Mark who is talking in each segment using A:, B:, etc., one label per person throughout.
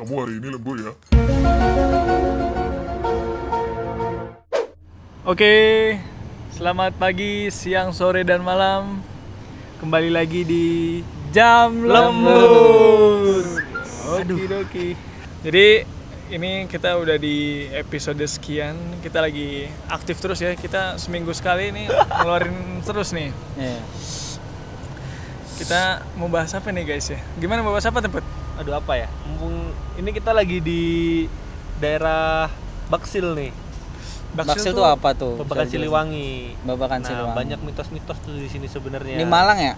A: Kamu hari ini lembur ya?
B: Oke, selamat pagi, siang, sore, dan malam. Kembali lagi di Jam Lembur. Oke, oke. Jadi ini kita udah di episode sekian. Kita lagi aktif terus ya. Kita seminggu sekali ini ngeluarin terus nih.
C: Iya.
B: Kita mau bahas apa nih guys ya? Gimana mau bahas apa tempat?
D: Aduh apa ya? Mumpung ini kita lagi di daerah Baksil nih,
C: Baksil tuh apa tuh?
D: Babakan Siliwangi.
C: Babakan
D: Nah,
C: Siliwangi.
D: banyak mitos-mitos tuh di sini sebenarnya.
C: Di Malang ya?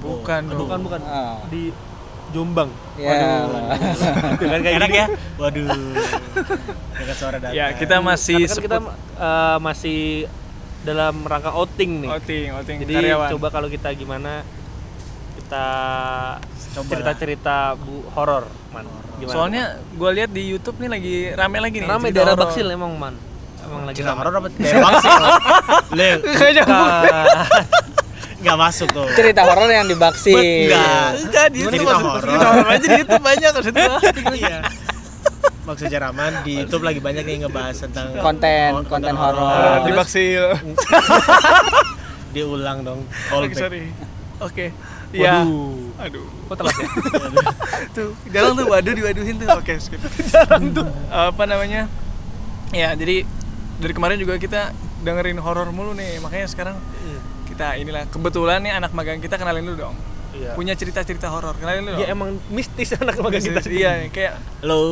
B: Bukan, dong.
D: bukan bukan.
C: Oh.
D: Di Jombang.
C: Ya.
D: Itu kan kayak
E: Enak
D: gini.
E: ya? Waduh. Dekat suara data.
B: Ya, kita masih
D: Karena kan kita eh, masih dalam rangka outing nih.
B: outing, outing
D: Jadi
B: karyawan.
D: coba kalau kita gimana kita
E: Coba
D: cerita-cerita bu horor, man. Gimana?
B: Soalnya gue lihat di YouTube nih lagi rame lagi nih.
D: rame
B: cerita
D: daerah
B: horor.
D: Baksil emang man. Emang lagi
E: cerita
D: rame.
E: horor apa daerah Baksil? Le, enggak masuk tuh.
C: Cerita horor yang di Baksil.
E: Enggak.
B: Enggak di
E: Cerita
B: YouTube
E: horor.
B: Cerita horor aja di YouTube banyak maksudnya.
E: Iya. Maksudnya Raman di YouTube lagi banyak nih ngebahas tentang
C: Konten,
E: Oh,
C: konten
E: horor.
C: horor.
B: di Baksil.
E: diulang dong.
B: Oke, sorry. Oke. Iya.
D: Waduh.
B: Aduh.
D: Kok telat ya?
B: Tuh, jarang tuh waduh diwaduhin tuh. Oke, skip. Jarang tuh. Apa namanya? Ya, jadi dari kemarin juga kita dengerin horor mulu nih. Makanya sekarang kita inilah kebetulan nih anak magang kita kenalin dulu dong.
D: Iya.
B: Punya cerita-cerita horor. Kenalin dulu.
D: Ya
B: dong.
D: emang mistis anak magang kita.
B: Iya, kayak
E: Halo,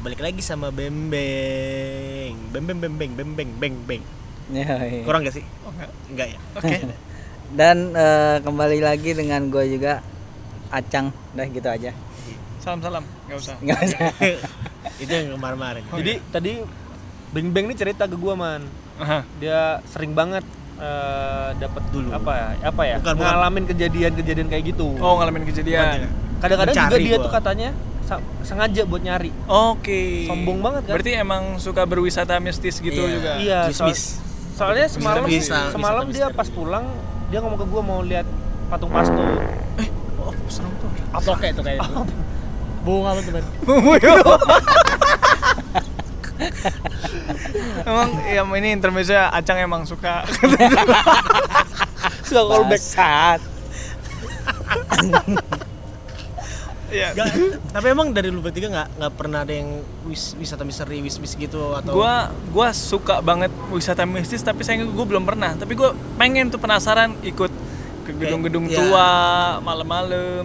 E: balik lagi sama Bembeng. Bembeng bembeng bembeng beng beng.
C: Iya, iya.
E: Kurang gak sih?
B: oh enggak.
E: Enggak ya?
B: Oke.
C: Dan eh, kembali lagi dengan gue juga Acang. Dah gitu aja.
B: Salam-salam, enggak usah.
C: Enggak usah.
E: Itu yang kemarin-kemarin.
B: Oh,
D: Jadi tadi Beng Beng ini cerita ke gua man.
B: Aha.
D: Dia sering banget eh, dapat
E: Dulu.
D: apa ya? Apa ya?
E: Bukan, bukan.
D: ngalamin kejadian-kejadian kayak gitu.
B: Oh, ngalamin kejadian.
D: Kadang-kadang juga
E: Mencari
D: dia
E: gua.
D: tuh katanya sengaja buat nyari.
B: Oke.
D: Sombong banget kan?
B: Berarti emang suka berwisata mistis gitu
E: Iya.
B: juga.
D: Iya, soal- soalnya semalam semalam dia pas pulang dia ngomong ke gua mau lihat patung pasto.
B: Oh, serem tuh.
E: Apa kayak itu kayak itu? Bohong apa tuh, Ben?
B: emang ya ini intermezzo Acang emang suka.
D: Suka callback.
C: Bangsat.
B: Iya.
E: Nggak, tapi emang dari lu bertiga nggak nggak pernah ada yang wis, wisata misteri wis wis gitu atau
B: Gua gua suka banget wisata mistis tapi sayangnya gua belum pernah. Tapi gua pengen tuh penasaran ikut ke gedung-gedung
E: Kayak-
B: tua malam-malam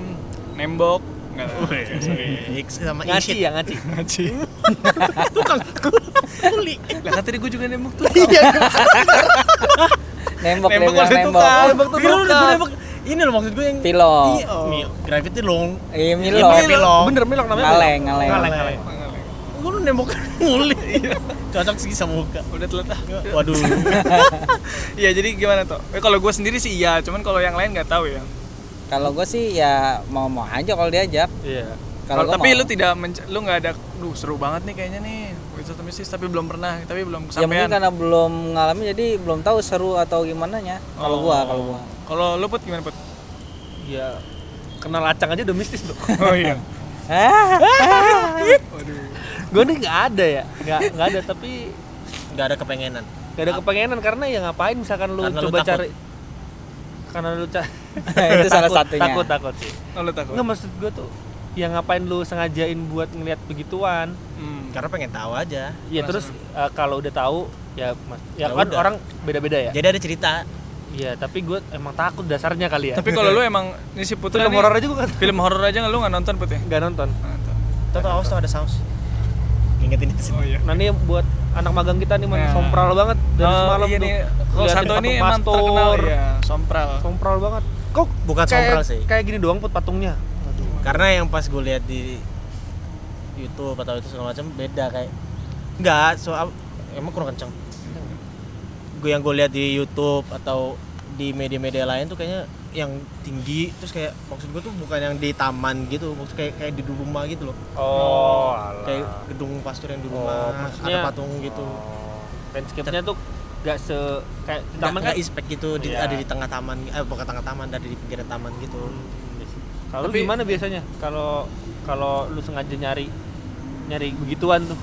B: nembok enggak
E: Wih, sama
D: Ngaci ya ngaci.
B: ngaji.
E: tukang kuli
B: Lah kan tadi gua juga nembok tuh.
C: Nembok,
B: Nembok
C: nembok, nembok.
B: tukang.
E: nembak tuh nembak ini loh maksud gue yang
C: Pilok.
E: Iya, mi- gravity long
C: Iya,
E: Iya,
C: Milok.
E: Milok.
D: Bener milok namanya.
C: Ngaleng,
D: Milok.
C: ngaleng.
D: Ngaleng, ngaleng.
E: gue lu nembok nguli cocok sih sama muka
B: Udah telat ah.
E: waduh
B: Iya, jadi gimana tuh? Eh, kalau gua sendiri sih iya, cuman kalau yang lain nggak tahu ya.
C: Kalau gue sih ya mau-mau aja kalau diajak.
D: Iya.
C: Kalau
B: tapi
C: mau.
B: lu tidak menc- lu nggak ada duh seru banget nih kayaknya nih wisata mistis tapi belum pernah tapi belum
C: ya mungkin
B: kesampaian
C: karena belum ngalamin jadi belum tahu seru atau gimana nya. Kalau
B: Oh.
C: gua, kalau gua.
B: kalau lu put gimana put
D: Iya. Kenal acang aja udah mistis tuh.
B: oh iya waduh
D: gue nih nggak ada ya, nggak nggak ada tapi
E: nggak ada kepengenan
D: nggak ada kepengenan karena ya ngapain misalkan lu
E: Karena lu
D: coba
E: takut.
D: cari karena lu cari
C: itu salah satunya.
D: takut takut sih
B: oh, lu takut
D: nggak maksud gue tuh ya ngapain lu sengajain buat ngeliat begituan?
B: Hmm.
E: karena pengen tahu aja.
D: Ya terus eh, kalau udah tahu ya mas ya,
E: Ya
D: kan
E: udah.
D: orang beda beda ya?
E: Jadi ada cerita.
D: Iya tapi gue emang takut dasarnya kali ya.
B: Tapi kalau lu emang ini si putri
D: film horor aja gue kan
B: film horor aja nggak lu nggak nonton put ya
D: nggak nonton.
E: Tahu tahu awas tuh ada saus. Ingetin itu sih
B: oh iya
D: nah ini buat anak magang kita nih man.
B: Nah.
D: sompral banget dari
B: Oh,
D: semalam
B: iya
D: tuh.
B: nih. Kalau satu ini emang terkenal ya sompral.
D: Sompral banget. Kok
E: bukan
D: kayak,
E: sompral sih.
D: kayak gini doang put patungnya
E: karena yang pas gue lihat di YouTube atau itu segala macam beda kayak enggak soal emang kurang kenceng. Gue yang gue lihat di YouTube atau di media-media lain tuh kayaknya yang tinggi terus kayak maksud gue tuh bukan yang di taman gitu maksud kayak kayak di rumah gitu loh.
D: Oh
E: kayak gedung pastor yang di
D: Oh,
E: rumah
D: maksudnya-
E: ada patung gitu.
D: landscape-nya tuh gak se kayak di
E: taman
D: taman kan?
E: nggak inspect gitu di,
D: Iya.
E: ada di tengah taman eh bukan tengah taman ada di pinggiran taman gitu
D: kalau lu
B: Tapi-
D: gimana biasanya kalau kalau lu sengaja nyari nyari begituan tuh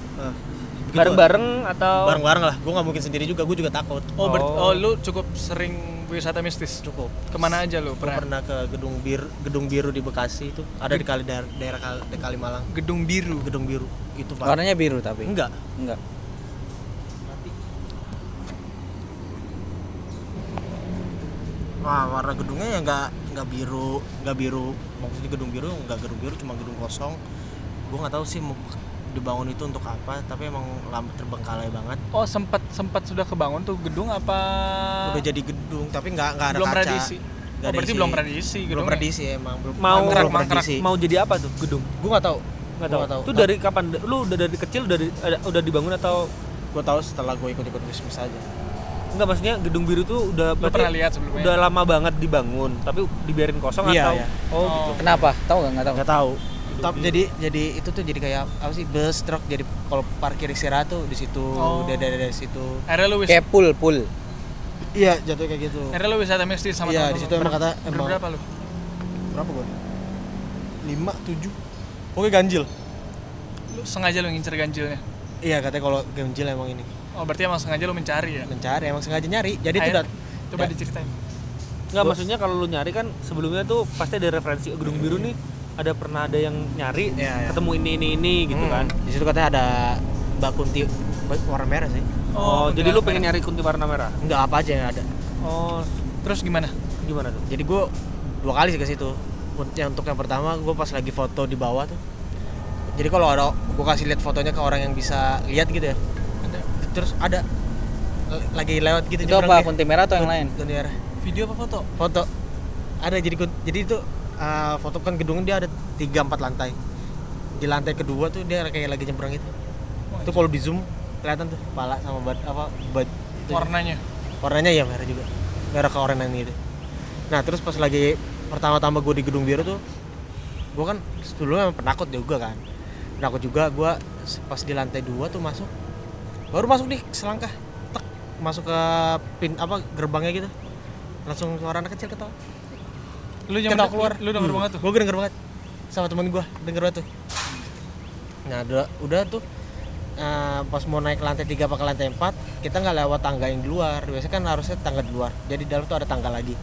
E: begitu.
D: bareng-bareng atau
E: bareng-bareng lah gue nggak mungkin sendiri juga gue juga takut
B: Oh, ber-
D: Oh.
B: oh, lu cukup sering wisata mistis.
E: cukup
B: Ke mana aja lu pernah?
E: pernah ke gedung biru gedung biru di Bekasi itu ada di kali daerah, daerah Kal- di Kalimalang
B: Gedung biru.
E: gedung biru itu pak
C: Warnanya biru tapi.
E: enggak
C: Enggak.
E: Wah, warna gedungnya ya nggak nggak biru, nggak biru. Maksudnya gedung biru nggak gedung biru, cuma gedung kosong. Gue nggak tahu sih mau dibangun itu untuk apa, tapi emang lama terbengkalai banget.
B: Oh, sempat sempat sudah kebangun tuh gedung apa?
E: Udah jadi gedung, tapi nggak nggak ada
B: belum
E: kaca.
B: pernah diisi.
E: Nggak
B: Oh, berarti
E: isi.
B: belum pernah diisi
E: Belum diisi emang belum.
D: mau
B: mangkrak,
E: diisi.
D: mau jadi apa tuh gedung
E: Gue nggak tahu.
D: nggak tahu
E: tahu.
D: itu dari kapan lu udah dari kecil udah udah dibangun atau
E: Gue tahu setelah gue ikut-ikut wismis aja.
D: Enggak maksudnya gedung biru tuh udah
B: Lu
D: berarti
B: pernah lihat sebelumnya?
D: udah lama banget dibangun tapi dibiarin kosong
E: Iya,
D: atau
E: iya.
D: oh,
B: Oh.
D: gitu
C: Kenapa? Tahu nggak? Nggak tahu.
E: Nggak tahu. Tapi jadi jadi itu tuh jadi kayak apa sih bus truk jadi kalau parkir istirahat tuh di situ
B: Oh.
E: dari, dari, dari situ.
B: Akhirnya lu wis
C: Kayak pool, pool.
E: Iya jatuh kayak gitu.
B: akhirnya lu wisata mistis sama
E: Iya di situ emang kata emang
B: Berapa lu?
E: berapa gue? Lima tujuh. Oke ganjil.
B: Lu sengaja lu ngincer ganjilnya.
E: Iya katanya kalau ganjil emang ini
B: Oh, berarti emang sengaja lu mencari ya?
E: mencari emang sengaja nyari. Jadi itu
B: Ayo,
E: dat-
B: Coba
E: Ya.
B: diceritain.
D: Nggak maksudnya kalau lu nyari kan sebelumnya tuh pasti ada referensi "Oh, gedung biru nih ada pernah ada yang nyari
E: Iya, iya.
D: ketemu ini ini ini gitu
E: Hmm,
D: kan
E: Di situ katanya ada Mbak Kunti Mbak warna merah sih.
D: oh, jadi lu pengen
B: merah.
D: nyari kunti warna merah
E: Enggak apa aja yang ada.
D: oh
B: Terus gimana?
D: gimana tuh
E: Jadi gue dua kali sih ke situ. Untuk yang untuk yang pertama gue pas lagi foto di bawah tuh. Jadi kalau ada gue kasih lihat fotonya ke orang yang bisa lihat gitu ya. Terus ada lagi lewat gitu
C: Itu apa?
E: dia.
C: Kunti merah atau yang lain?
E: Kunti merah.
B: video apa foto?
E: foto ada jadi jadi itu uh, foto kan gedungnya dia ada tiga empat lantai di lantai kedua tuh dia kayak lagi nyebrang gitu
B: Oh,
E: itu kalau di zoom kelihatan tuh kepala sama bad apa bad itu.
B: warnanya.
E: warnanya ya merah juga merah keorenan gitu nah terus pas lagi pertama-tama gue di gedung biru tuh gue kan sebelumnya penakut juga kan penakut juga gue pas di lantai dua tuh masuk baru masuk nih selangkah. Tek masuk ke pin apa gerbangnya gitu. Langsung suara anak kecil ketawa.
B: Lu
E: Ketawa
B: nyampe
E: keluar.
B: Lu denger banget tuh.
E: gue denger banget. Sama temen gue denger banget tuh. Nah udah, udah tuh eh, pas mau naik lantai 3 apa ke lantai 4 kita nggak lewat tangga yang di luar. Biasanya kan harusnya tangga di luar. Jadi di dalam tuh ada tangga lagi.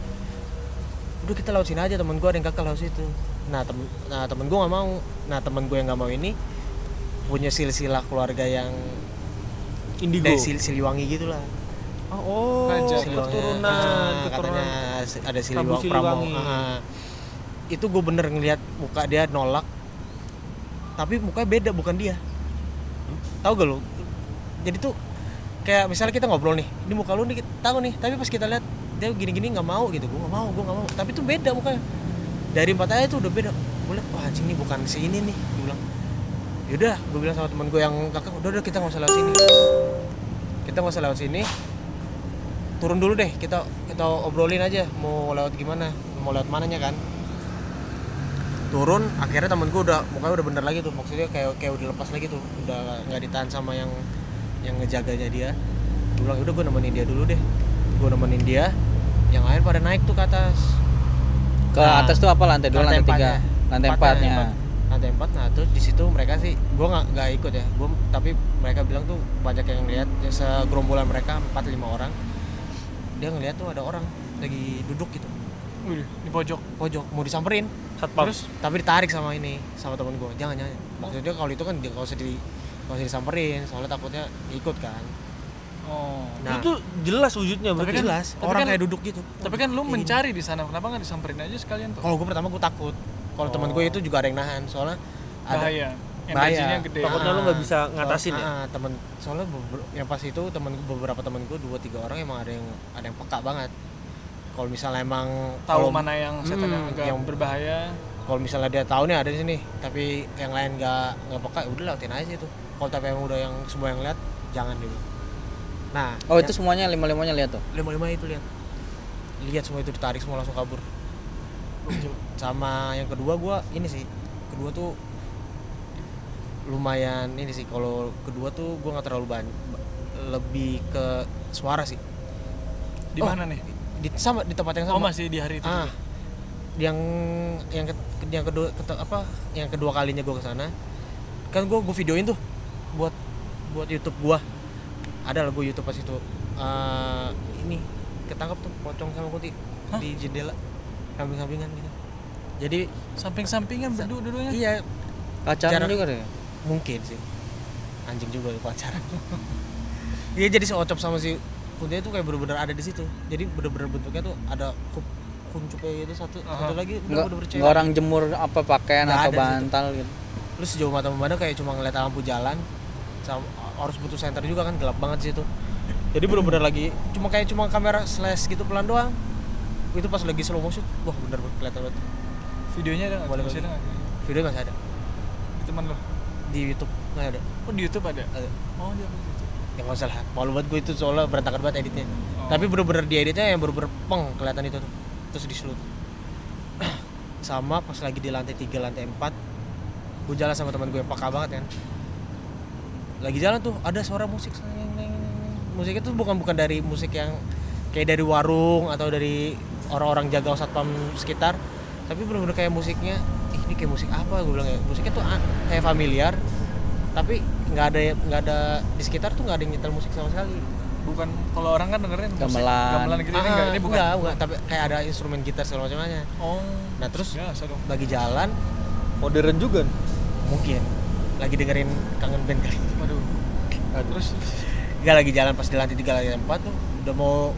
E: Udah kita lewat sini aja temen gue ada yang kakak lewat situ nah temen nah temen gue nggak mau. Nah temen gue yang nggak mau ini punya silsilah keluarga yang
D: indigo.
E: Dari sil Siliwangi gitu lah
D: oh, oh.
E: Siliwangi.
D: keturunan
E: Ah,
D: keturunan.
E: katanya ada
D: Prabu
E: Siliwangi
D: Siliwangi.
E: Pramu Ah, itu gue bener ngeliat muka dia nolak. Tapi mukanya beda bukan dia. Tahu gak lo jadi tuh kayak misalnya kita ngobrol nih ini muka lu nih tahu nih. Tapi pas kita lihat dia gini-gini nggak mau gitu. Gue nggak mau gue nggak mau. Tapi tuh beda mukanya. Dari empat ayat tuh udah beda. Gue liat wah anjing nih bukan si ini nih gue bilang yaudah gue bilang sama teman gue yang kakak udah udah kita nggak usah lewat sini. Kita nggak usah lewat sini. Turun dulu deh kita kita obrolin aja mau lewat gimana mau lewat mananya kan. Turun akhirnya temen gue udah mukanya udah bener lagi tuh maksudnya kayak kayak udah lepas lagi tuh udah nggak ditahan sama yang yang ngejaganya dia. Gue bilang udah gue nemenin dia dulu deh. Gue nemenin dia yang lain pada naik tuh ke atas.
C: Ke
E: Nah,
C: atas tuh apa? Lantai dua, lantai tiga, lantai
E: Empatnya,
C: empatnya.
E: Lantai empat nah terus di situ mereka sih gue nggak nggak ikut ya. Gue tapi mereka bilang tuh banyak yang lihat ya, segerombolan mereka empat lima orang. Dia ngeliat tuh ada orang lagi duduk gitu.
B: Wih, di pojok.
E: pojok mau disamperin.
D: Satpam.
B: Terus
E: tapi ditarik sama ini sama temen gue jangan jangan. Maksudnya kalau itu kan nggak usah di nggak usah disamperin soalnya takutnya ikut kan.
B: Oh.
E: nah.
D: Itu jelas wujudnya berarti
B: kan-
E: jelas
B: tapi
E: orang
B: kan-
E: kayak duduk gitu.
B: Tapi kan lu mencari di sana, kenapa nggak disamperin aja sekalian tuh?
E: kalau gue pertama gue takut kalau temen gue itu juga ada yang nahan soalnya ada
B: Bahaya. Energinya gede.
D: Takutnya lu nggak bisa ngatasin
E: Soal-
D: ya?
E: ah, temen soalnya beber- yang pas itu temen beberapa temen gue dua tiga orang emang ada yang ada yang peka banget kalau misalnya emang
B: Tahu
E: kalau-
B: mana yang setan yang
E: Hmm,
B: agak
E: yang-
B: berbahaya.
E: kalau misalnya dia tahu nih ada di sini tapi yang lain nggak nggak peka ya udah lewatin aja itu kalau tapi emang udah yang semua yang lihat jangan dulu nah
C: Oh itu semuanya lima limanya lihat tuh.
E: lima lima itu lihat lihat semua itu ditarik semua langsung kabur sama yang kedua gua ini sih kedua tuh lumayan ini sih kalau kedua tuh gua nggak terlalu banyak lebih ke suara sih
B: Di
E: Oh,
B: mana nih?
E: di sama di tempat yang
B: Oh,
E: sama
B: masih di hari itu.
E: ah
B: juga?
E: yang yang ke- yang kedua kete- apa yang kedua kalinya gue ke sana kan gue gue videoin tuh buat buat YouTube gua ada lah gue YouTube pas itu Eh, ini ketangkap tuh pocong sama kunti di jendela samping-sampingan gitu. Jadi
B: Samping-sampingan berdua dulunya.
E: iya.
C: Pacaran
E: Jarak-
C: juga deh.
E: mungkin sih. Anjing juga pacaran. Iya jadi si Ocop sama si Kunti itu kayak bener-bener ada di situ. Jadi bener-bener bentuknya tuh ada kup kuncupnya gitu satu
B: Aha.
E: satu lagi
C: Nggak,
E: bener-bener
C: nggak orang jemur apa pakaian
E: Nggak
C: atau bantal gitu.
E: lu sejauh mata memandang kayak cuma ngeliat lampu jalan sama harus butuh senter juga kan gelap banget sih itu jadi bener-bener lagi cuma kayak cuma kamera slash gitu pelan doang itu pas lagi slow motion. Wah bener bener kelihatan banget.
B: Videonya ada nggak?
E: Boleh,
B: Masih ada nggak?
E: video masih ada.
B: Di teman lo.
E: di YouTube nggak ada.
B: Oh di YouTube ada.
E: ada.
B: Oh dia di YouTube.
E: ya nggak usah lah. Malu banget gue itu soalnya berantakan banget editnya.
B: Oh.
E: tapi bener-bener di editnya yang bener-bener peng kelihatan itu tuh. Terus di selut sama pas lagi di lantai 3 lantai 4 gue jalan sama teman gue yang peka banget kan. Lagi jalan tuh ada suara musik. Musiknya tuh bukan bukan dari musik yang kayak dari warung atau dari orang-orang jaga satpam sekitar tapi bener-bener kayak musiknya "Ih, ini kayak musik apa gue bilang ya musiknya tuh kayak familiar tapi nggak ada nggak ada di sekitar tuh nggak ada yang nyetel musik sama sekali
B: Bukan kalau orang kan dengerin musik
C: Gamelan.
B: gamelan gitu ini enggak ini bukan.
E: enggak, enggak, tapi kayak ada instrumen gitar segala macamnya
B: Oh.
E: Nah, terus-
B: dong.
E: lagi jalan
D: Modern juga.
E: mungkin lagi dengerin kangen band kali
B: Waduh. Terus
E: Enggak lagi jalan pas di lantai 3 lantai 4 tuh udah mau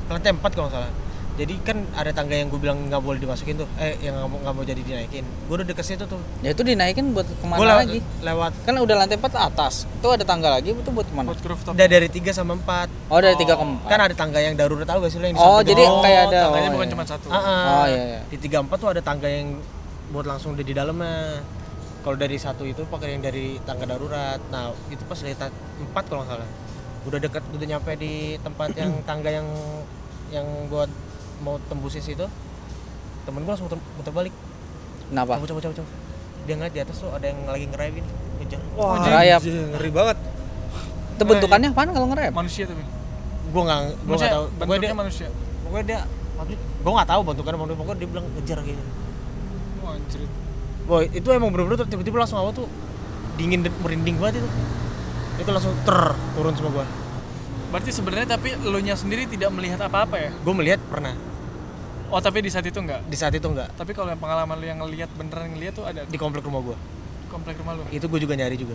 E: ke lantai 4 kalau nggak salah jadi kan ada tangga yang gue bilang nggak boleh dimasukin tuh eh yang nggak mau nggak mau jadi dinaikin gue udah deket situ tuh
C: Ya itu dinaikin buat
E: ke
C: mana
E: lewat,
C: lagi?
E: lewat
C: Kan udah lantai 4 atas. Itu ada tangga lagi itu buat ke mana?
B: buat rooftop.
E: udah dari 3 sama 4
C: Oh dari 3 ke 4.
E: kan ada tangga yang darurat tahu gak sih lo yang di
C: Oh, jadi
E: itu?
C: kayak ada
B: tangganya
C: oh,
B: bukan
C: iya.
B: cuma satu.
E: Ah, ah.
C: Oh iya iya.
E: di 34 tuh ada tangga yang buat langsung di di dalamnya kalau dari satu itu pakai yang dari tangga darurat nah itu pas dari empat kalau nggak salah udah deket udah nyampe di tempat yang tangga yang yang buat mau tembusin situ temen gue langsung muter, muter balik
C: Kenapa?
E: cabut cabut cabut cabut. dia ngeliat di atas tuh ada yang lagi ngerayap ini ngejar
C: Wah, rayap.
D: ngeri banget.
C: Itu bentukannya apaan kalau ngerem?
B: Manusia tapi.
E: gue nggak gue
B: Manusia,
E: nggak tahu pokoknya
B: bentuknya
E: dia
B: manusia.
E: pokoknya dia gue nggak tahu bentukannya mau pokoknya dia bilang ngejar gitu
B: Wah, anjir.
E: Boy, itu emang bener-bener tuh tiba-tiba langsung awal tuh dingin dan merinding banget itu. Itu langsung ter turun semua gua.
B: Berarti sebenarnya tapi lo nya sendiri tidak melihat apa-apa ya?
E: Gue melihat pernah
B: Oh, tapi di saat itu enggak.
E: di saat itu enggak
B: Tapi kalau yang pengalaman lo yang ngelihat beneran ngelihat tuh ada
E: di komplek rumah gua.
B: komplek rumah lo
E: Itu gue juga nyari juga.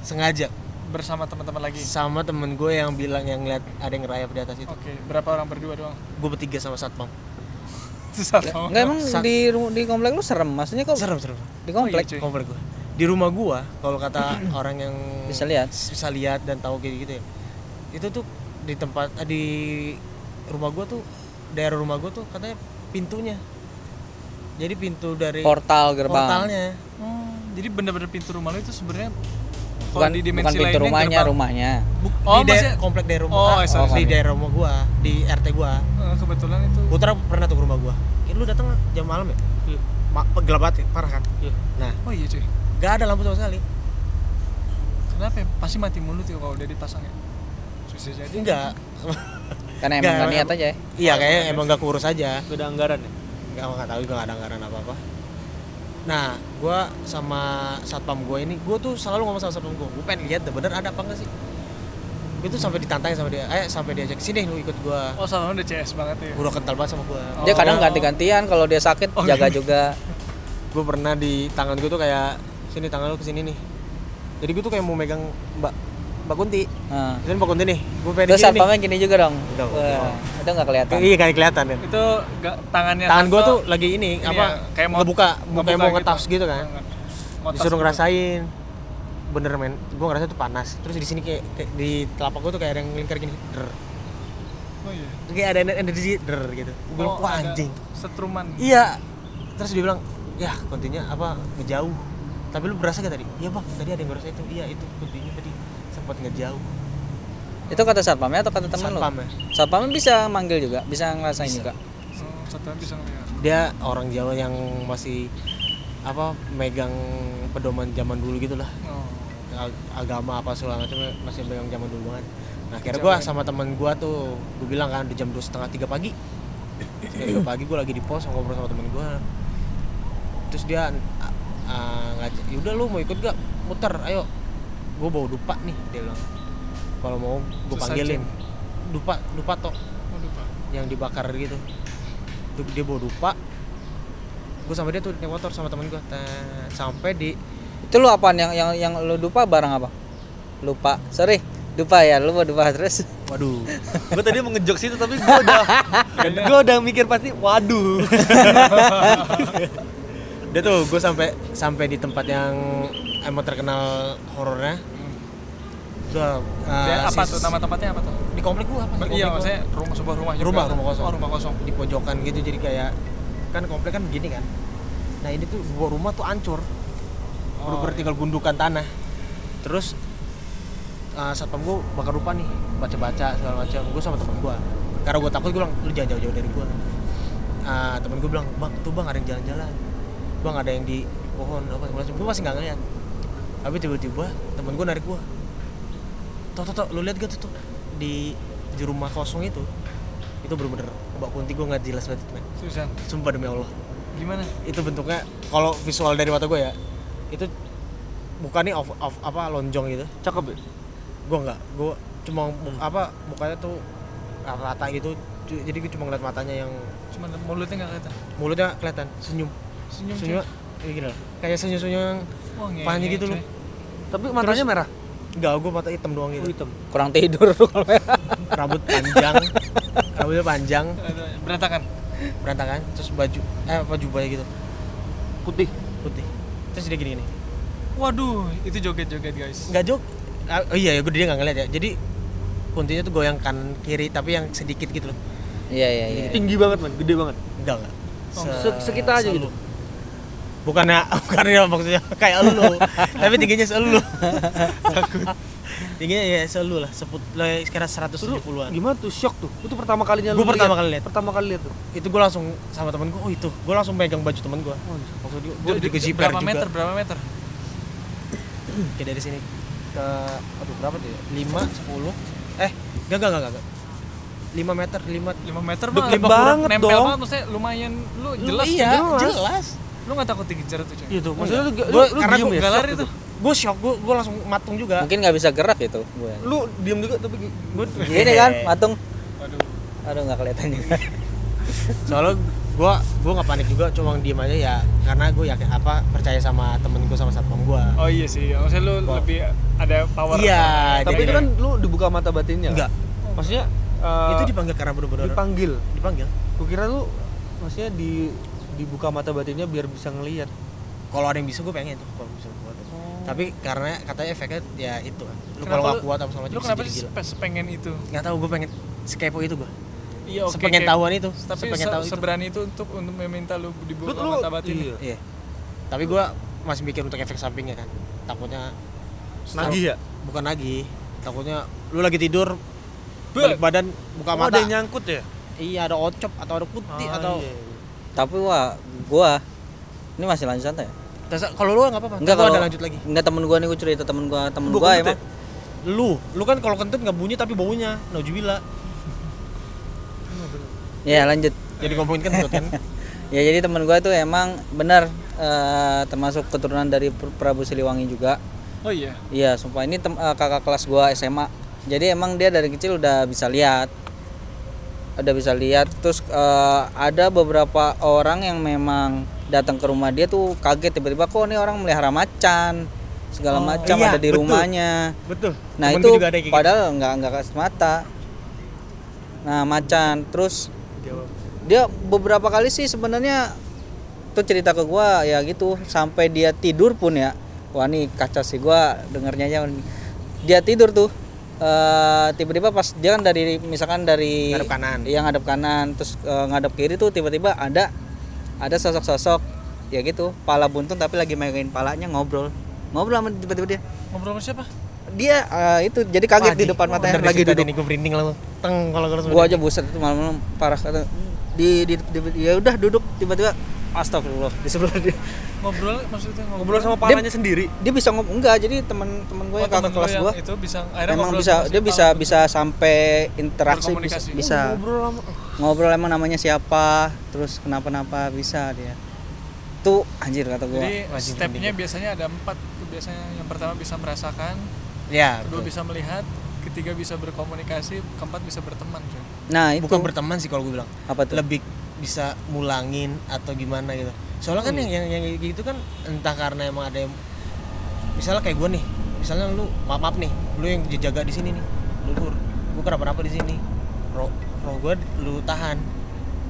E: Sengaja
B: bersama teman-teman lagi.
E: sama temen gue yang bilang yang lihat ada yang ngerayap di atas itu.
B: Oke, berapa orang berdua doang?
E: Gue bertiga sama satpam.
B: Susah sama.
C: Enggak emang
E: Sak-
C: di di komplek lu serem. Maksudnya kok
E: Serem serem.
C: di komplek
B: Oh, iya, cuy.
E: Komplek gua. Di rumah gua kalau kata orang yang
C: bisa lihat.
E: bisa lihat dan tahu kayak gitu ya. Itu tuh di tempat eh, di rumah gua tuh daerah rumah gua tuh katanya pintunya. Jadi pintu dari
C: Portal gerbang.
E: portalnya
B: Oh, jadi bener-bener pintu rumah lo itu sebenarnya
C: Bukan,
B: di
C: bukan
B: dimensi
C: pintu
B: lainnya
C: rumahnya,
B: gerbang.
C: rumahnya.
E: Bu-
B: Oh,
E: di daerah
B: maksudnya-
E: komplek daerah rumah
B: Oh,
E: ah,
B: sorry,
E: di
B: sorry.
E: daerah rumah gua di RT gua
B: Eh, kebetulan itu.
E: Putra pernah tuh ke rumah gua ya, lu datang jam malam ya
D: Iya.
E: Ma- gelap banget ya, parah kan
D: Iya.
E: nah
B: Oh iya cuy.
E: gak ada lampu sama sekali
B: Kenapa ya? Pasti mati mulut ya kalau udah dipasang ya. Bisa jadi.
E: enggak
C: Karena emang
E: nggak
C: niat aja ya.
E: iya kayaknya emang gak kurus aja
D: Gak ada anggaran ya?
E: nggak tahu juga nggak ada anggaran apa apa nah gua sama satpam gua ini gua tuh selalu ngomong sama satpam gua gua pengen lihat deh bener ada apa enggak sih gue tuh sampai ditantangin sama dia eh sampai diajak sini lu ikut gua
B: Oh, sama udah CS banget ya.
E: gua udah kental banget sama gua
B: Oh.
C: Dia kadang ganti-gantian kalau dia sakit
B: Oh,
C: jaga
B: iya.
C: juga.
E: gue pernah di tangan gue tuh kayak sini tangan lu ke sini nih jadi gue tuh kayak mau megang mbak mbak Kunti.
C: Nah.
E: ini mbak Kunti nih. Gue pengen
C: Terus
E: gini
C: satpamnya gini juga dong.
E: Udah,
C: Wah, Itu nggak kelihatan.
E: iya kayak kelihatan kan
B: Itu gak, tangannya
E: tangan gue tuh lagi ini,
B: ini
E: apa
B: ya, kayak mau
E: ngebuka mau kayak mau
B: gitu.
E: ngetas gitu kan. Disuruh
B: gitu.
E: ngerasain. Bener men. Gue ngerasa tuh panas. Terus di sini kayak, kayak di telapak gue tuh kayak ada yang lingkar gini. Der
B: Oh iya.
E: kayak ada energi der gitu. Gue bilang
B: Oh,
E: wah anjing.
B: Setruman.
E: iya. Terus dia bilang ya kontinya apa ngejauh tapi lu berasa gak tadi iya bang tadi ada yang ngerasa itu iya itu kuntinya tadi sempat ngejauh
C: Itu kata satpamnya atau kata teman lu?
E: Satpam ya.
C: Satpamnya bisa manggil juga, bisa ngerasain
E: Bisa.
C: juga.
B: Oh, satuan bisa ngeliat.
E: dia orang Jawa yang masih apa megang pedoman zaman dulu gitu lah
B: Oh.
E: Ag- agama apa segala macam masih megang zaman dulu banget nah akhirnya gue sama temen gue tuh gue bilang kan di jam dua setengah tiga pagi setengah tiga pagi gue lagi di pos ngobrol sama temen gue terus dia uh, ngajak yaudah lu mau ikut gak muter ayo. Gue bawa dupa nih dia bilang. Kalau mau gue panggilin. dupa dupa toh
B: Oh,
E: yang dibakar gitu. Dia bawa dupa. Gue sama dia tuh naik motor sama temen gue sampai di
C: Itu lu apaan? Yang yang yang lu dupa barang apa? Lupa. Sorry. Dupa ya, lu mau dupa terus.
E: waduh.
D: Gue tadi mau ngejok situ tapi gue udah gue udah mikir pasti waduh
E: dia tuh gue sampai sampai di tempat yang emang terkenal horornya. Udah, uh,
B: Dia apa
E: sis-
B: tuh? Nama tempatnya apa tuh?
E: di komplek gua apa?
B: Iya, maksudnya rumah sebuah rumah juga.
E: Rumah, rumah kosong.
B: Oh, rumah kosong.
E: di pojokan gitu jadi kayak kan komplek kan begini kan. Nah ini tuh sebuah rumah tuh hancur.
B: Oh, iya.
E: tinggal gundukan tanah. Terus uh, satpam gua bakar lupa nih baca-baca segala macam. Gua sama temen gua. Karena gua takut gua bilang lu jangan jauh-jauh dari gua. Uh, temen gua bilang bang tuh bang ada yang jalan-jalan bang ada yang di pohon apa gua masih nggak ngeliat. Tapi tiba-tiba temen gua narik gua. Tuh tuh tuh lu lihat gak tuh tuh di di rumah kosong itu itu bener-bener mbak kunti. Gue nggak jelas banget men.
B: Susan.
E: sumpah demi allah.
B: Gimana?
E: itu bentuknya kalau visual dari mata gue ya itu bukan nih off, off apa lonjong gitu.
D: Cakep ya?
E: Gue nggak. Gue cuma mu- apa mukanya tuh rata gitu. Jadi gue cuma ngeliat matanya yang
B: Cuma mulutnya nggak kelihatan.
E: mulutnya kelihatan senyum
B: Senyum.
E: senyum. gini loh kayak senyum senyum yang panjang gitu loh.
D: tapi matanya merah?
E: Enggak gue mata hitam doang
D: oh,
E: gitu
D: hitam.
C: Kurang tidur lu kalau merah.
E: rambut panjang. Rambutnya panjang.
B: Berantakan.
E: berantakan. Terus baju eh apa jubahnya gitu.
D: Putih.
E: Putih. Terus dia gini gini
B: Waduh, itu joget-joget guys.
E: nggak jok. Ah, oh iya ya gue dia nggak ngeliat ya. Jadi kuntinya tuh goyang kan kiri tapi yang sedikit gitu loh.
C: Iya iya iya.
D: tinggi banget man. Gede banget.
E: Enggak enggak.
D: Se- sekitar aja gitu
E: bukannya bukannya maksudnya kayak lu tapi tingginya selu tingginya ya selu lah seput lah sekitar
D: Terus lu
E: 170-an
D: gimana tuh? Shock tuh? Itu pertama kalinya
E: Gua
D: lu
E: pertama
D: lihat?
E: kali lihat.
D: pertama kali lihat tuh?
E: Itu gue langsung sama temen gue oh itu gue langsung pegang baju temen gue maksud dia gue
B: Di-
E: juga
B: di-
E: jiper
B: berapa
E: juga
B: meter? Berapa meter?
E: kayak dari sini. Ke aduh berapa tuh ya? 5 10 eh enggak enggak enggak enggak. 5 meter 5
B: 5 meter mah
D: lima banget
B: nempel
D: dong.
B: banget maksudnya lumayan lu jelas
E: iya
B: juga.
E: jelas
B: Lu nggak takut dikejar tuh cuy?
D: iya tuh maksudnya lu, lu,
E: Gua-
D: lu
E: karena
D: diem
E: gua
D: ya shock
B: lari
D: gitu.
E: gue shock gue gue langsung matung juga
C: Mungkin nggak bisa gerak gitu gue.
D: lu diem juga tapi
E: gue
C: Gini kan, matung.
B: Waduh.
C: Aduh nggak kelihatan juga.
E: soalnya gue gue nggak panik juga cuma diem aja ya karena gue yakin apa percaya sama temen gue sama satpam gue
B: Oh iya sih, maksudnya lu
E: Wah.
B: lebih ada power.
E: Iya,
D: tapi itu kan lu dibuka mata batinnya
E: enggak
D: maksudnya eh,
E: itu dipanggil karena bener-bener
D: dipanggil
E: dipanggil
D: gua kira lu maksudnya di dibuka mata batinnya biar bisa ngelihat
E: kalau ada yang bisa gue pengen tuh kalau bisa gue tuh tapi karena katanya efeknya ya itu kan lu kalau nggak
B: lu-
E: kuat apa sama
B: Lu
E: bisa
B: kenapa sih sepengen itu?
E: nggak tahu gue pengen sekepo itu gue
B: Iya oke.
E: sepengen
B: kayak-
E: tahuan itu
B: Tapi
E: sepengen
B: se-
E: tahu itu.
B: seberani itu untuk untuk meminta lu dibuka
D: lu, lu
B: mata batin.
D: iya.
E: iya. Tapi gue masih mikir untuk efek sampingnya kan. Takutnya
D: nagih ya?
E: Bukan lagi takutnya lu lagi tidur balik badan buka
D: oh,
E: mata.
D: ada yang nyangkut ya?
E: Iya ada ocop atau ada putih
D: Ah,
E: atau
D: iya, iya.
C: Tapi wah, gua ini masih lanjut santai. ya?
E: Kalau lu nggak apa-apa gua
C: kalau
E: ada lanjut lagi
C: Enggak temen gua nih gua cerita temen gua, temen
D: Lu
C: gua
D: kentut
C: emang
E: lu lu kan kalau kentut nggak bunyi tapi baunya naujubillah
C: ya lanjut.
E: jadi ngomongin kentut kan
C: Ya jadi temen gua tuh emang benar eh, termasuk keturunan dari Pr- Prabu Siliwangi juga.
B: Oh iya.
C: Iya, sumpah ini tem- eh, kakak kelas gua SMA. Jadi emang dia dari kecil udah bisa lihat. Udah bisa lihat terus eh, ada beberapa orang yang memang datang ke rumah dia tuh kaget tiba-tiba kok nih orang melihara macan segala
E: Oh,
C: macam
E: iya,
C: ada di
E: betul.
C: rumahnya.
E: betul
C: Nah
E: Temen
C: itu
E: ada gitu.
C: padahal nggak nggak kasih mata. Nah macan terus dia beberapa kali sih sebenarnya tuh cerita ke gua ya gitu sampai dia tidur pun ya wah nih kaca sih gua dengernya aja dia tidur tuh eh, tiba-tiba pas dia kan dari misalkan dari
E: Ngadep kanan.
C: yang ngadep kanan. Terus eh, ngadep kiri tuh tiba-tiba ada ada sosok-sosok ya gitu. Pala buntung tapi lagi megangin palanya ngobrol. Ngobrol sama tiba-tiba dia.
B: Ngobrol sama siapa?
C: dia eh, itu jadi kaget di depan matanya lagi duduk.
E: nih gue merinding lah teng kalau gue
C: gua aja buset itu malam-malam parah. Kata di, di, di- ya udah duduk. Tiba-tiba astagfirullah di sebelah dia.
B: Ngobrol maksudnya
D: ngobrol. Sama palanya sendiri.
C: dia bisa ngomong enggak jadi teman-teman gue
B: Oh,
C: yang kakak kelas gua
B: itu bisa akhirnya
C: emang
B: ngobrol
C: bisa dia bisa
B: Paul.
C: bisa sampai interaksi bisa,
B: Berkomunikasi.
C: bisa
D: ngobrol sama
C: ngobrol emang namanya siapa terus kenapa-napa bisa dia. Tuh anjir kata gua.
B: Jadi stepnya
E: pendidik.
B: biasanya ada empat. Biasanya yang pertama bisa merasakan
E: ya
B: kedua
E: betul.
B: bisa melihat ketiga bisa berkomunikasi keempat bisa berteman cuy.
C: Nah itu.
E: Bukan berteman sih kalau gue bilang.
C: Apa tuh?
E: Lebih bisa mulangin atau gimana gitu. Soalnya kan yang yang yang kayak gitu kan entah karena emang ada yang misalnya kayak gue nih misalnya lu maaf maaf nih lu yang jaga di sini nih lu gue gue kenapa di sini roh roh gue lu tahan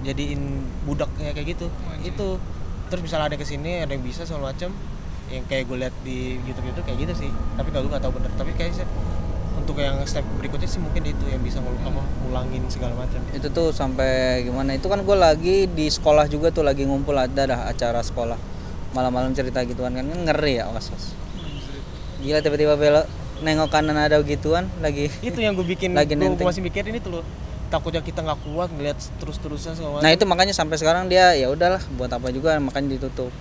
E: jadiin budak kayak kayak gitu.
B: Anjir.
E: itu terus misalnya ada ke sini ada yang bisa segala macam yang kayak gue lihat di YouTube itu kayak gitu sih. Tapi kalau gue nggak tahu bener tapi kayaknya untuk yang step berikutnya sih mungkin itu yang bisa ngul apa ngulangin segala macam.
C: Itu tuh sampai gimana? Itu kan gue lagi di sekolah juga tuh lagi ngumpul ada dah acara sekolah. Malam-malam cerita gituan kan Kan ngeri ya was was. Gila tiba-tiba belok nengok kanan ada gituan lagi
E: itu yang gue bikin
C: Lagi
E: gue masih mikirin itu loh takutnya kita nggak kuat ngeliat terus terusan segala
C: nah itu makanya sampai sekarang dia ya udahlah buat apa juga makanya ditutup.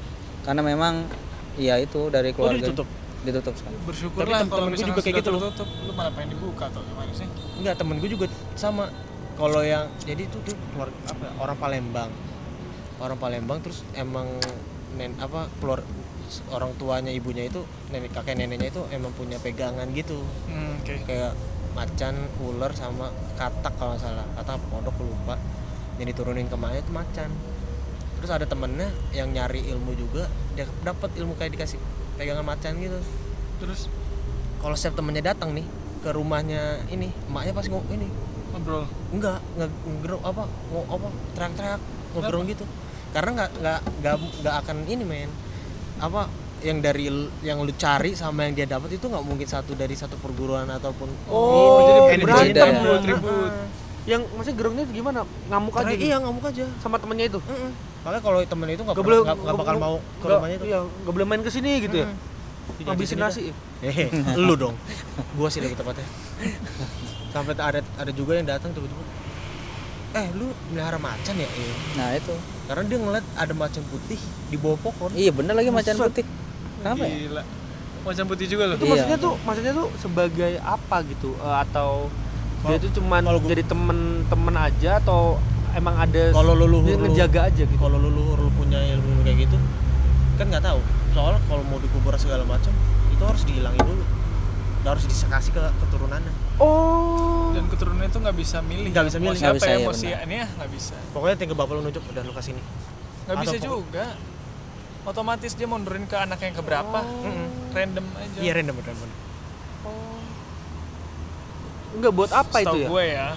C: Karena memang ya itu dari
E: oh
C: keluarga.
E: ditutup
C: ditutup sekarang
B: bersyukurlah
E: Tapi
B: kalau misalnya
E: juga kayak gitu loh.
B: tertutup lu malah pengen dibuka atau gimana sih
E: Enggak, temen gue juga sama. Kalau yang jadi itu tuh keluar apa orang Palembang. Orang Palembang terus emang nen apa keluar orang tuanya ibunya itu nenek kakek neneknya itu emang punya pegangan gitu.
B: hmm, oke
E: Kayak macan, ular sama katak kalau salah. Katak gue lupa. Yang diturunin ke itu macan. Terus ada temennya yang nyari ilmu juga, dia dapat ilmu kayak dikasih pegangan macan gitu.
B: terus
E: Kalau setiap temennya datang nih ke rumahnya ini, emaknya pasti ngomong ini
B: ngobrol
E: enggak nggak ngegeruk apa ngo apa teriak-teriak ngobrol gitu karena nggak nggak nggak nggak akan ini men apa yang dari yang lu cari sama yang dia dapat itu nggak mungkin satu dari satu perguruan ataupun
D: Oh,
C: jadi
E: energi
C: berantem
E: beda.
C: ya.
B: Ribut.
D: Yang maksudnya gerungnya itu gimana? Ngamuk aja
E: Karena
D: gitu?
E: iya ngamuk aja
D: sama temennya itu.
E: Mm-mm. Makanya kalau temen itu nggak
D: Gak
E: pernah-
D: boleh
E: nggak nggak bakal mau ke rumahnya itu
D: Iya, gak boleh main ke sini gitu ya.
E: Mm.
D: Ngabisin
E: Jadi
D: nasi.
E: Hehe, lu dong. Gua sih lebih tepatnya. Sampai ada ada juga yang datang tiba-tiba eh lu melihara macan ya iya
C: nah itu.
E: Karena dia ngeliat ada macan putih di bawah pohon.
C: Iya bener lagi macan putih. Kenapa ya?
B: Gila. Macan putih juga loh.
D: Itu
C: Iya.
D: maksudnya tuh maksudnya tuh sebagai apa gitu? Eh, atau dia
E: Kalau-
D: tuh cuman jadi temen-temen aja atau emang ada
E: kalau lu-
D: ngejaga aja gitu.
E: kalau leluhur lu punya ilmu kayak gitu kan nggak tahu. Soalnya kalau mau dikubur segala macam itu harus dihilangin dulu. Dan harus disekasi ke keturunannya.
D: Oh.
B: dan keturunan itu nggak bisa milih.
E: Nggak bisa milih.
B: siapa
C: Nggak bisa,
B: ya
C: ya,
B: mau
C: benar.
B: si ini ya? Nggak bisa.
E: Pokoknya tinggal bapak lu nunjuk udah lu kasih nih
B: nggak bisa juga. Otomatis dia mundurin ke anak yang keberapa.
E: Mm-mm.
B: random aja.
E: Iya random random.
D: Enggak buat apa
B: Setahu
D: itu ya?
B: gue ya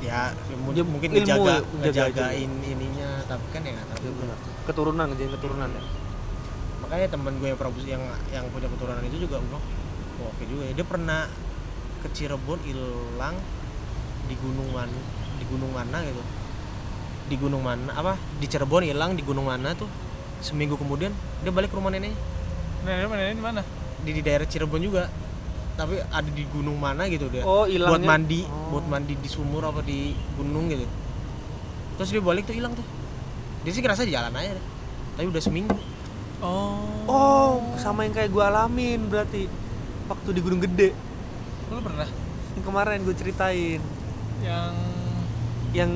E: ya mu-
D: Ya,
E: mungkin
D: ilmu
E: ngejaga
D: ya, ngejaga
E: ngejagain ininya tapi kan ya nggak tahu
D: Iya, benar. Keturunan jadi keturunan ya.
E: makanya temen gue yang prabu yang yang punya keturunan itu juga bilang "Oh, oke juga ya. Dia pernah ke Cirebon hilang di gunung mana di gunung mana gitu. Di gunung mana apa? Di Cirebon hilang di gunung mana tuh seminggu kemudian dia balik ke rumah neneknya.
B: Nenek mana? Di mana?
E: Di, di daerah Cirebon juga tapi ada di gunung mana gitu dia.
D: Oh,
E: buat
D: hilangnya.
E: mandi
D: Oh.
E: buat mandi di sumur apa di gunung gitu. Terus dia balik tuh hilang tuh. Dia sih ngerasa jalan aja deh. tapi udah seminggu.
B: Oh.
D: Oh, sama yang kayak gue alamin berarti waktu di Gunung Gede.
B: Lu pernah?
D: Yang kemarin gue ceritain.
B: Yang
D: yang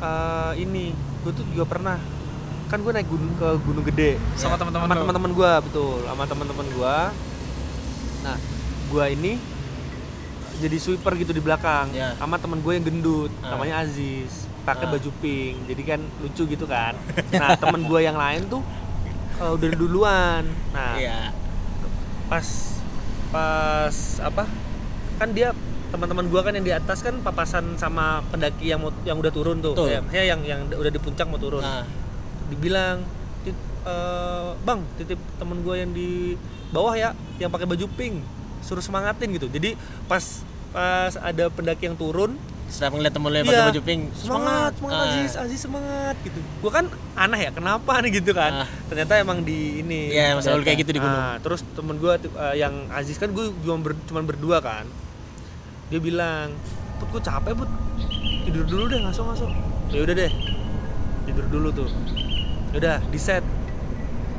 D: eh, ini gue tuh juga pernah. Kan gue naik gunung ke Gunung Gede.
B: Sama teman-teman
D: sama
B: lu?
D: teman-teman gue betul. Sama teman-teman gue nah gue ini jadi sweeper gitu di belakang
E: Ya.
D: sama teman gue yang gendut
E: Ah.
D: namanya Aziz pakai
E: Ah.
D: baju pink jadi kan lucu gitu kan nah teman gue yang lain tuh eh, udah duluan nah
E: iya
D: pas pas apa kan dia teman-teman gua kan yang di atas kan papasan sama pendaki yang mau yang udah turun tuh
E: Betul.
D: ya, yang yang udah di puncak mau turun
E: nah
D: dibilang "Tit- eh, bang titip temen gua yang di bawah ya yang pakai baju pink suruh semangatin gitu. Jadi pas pas ada pendaki yang turun
E: setelah ngeliat temen lu yang
D: Iya.
E: pakai baju pink
D: semangat semangat!
E: Ah.
D: Aziz Aziz semangat gitu. Gua kan aneh ya kenapa nih gitu kan?
E: Ah.
D: ternyata emang di ini
E: Iya, emang selalu kayak gitu di gunung.
D: Nah, terus temen gue yang Aziz kan gue cuma ber, cuman berdua kan. Dia bilang put gue capek put tidur dulu deh ngasok ngasok ya udah deh tidur dulu tuh. Udah di set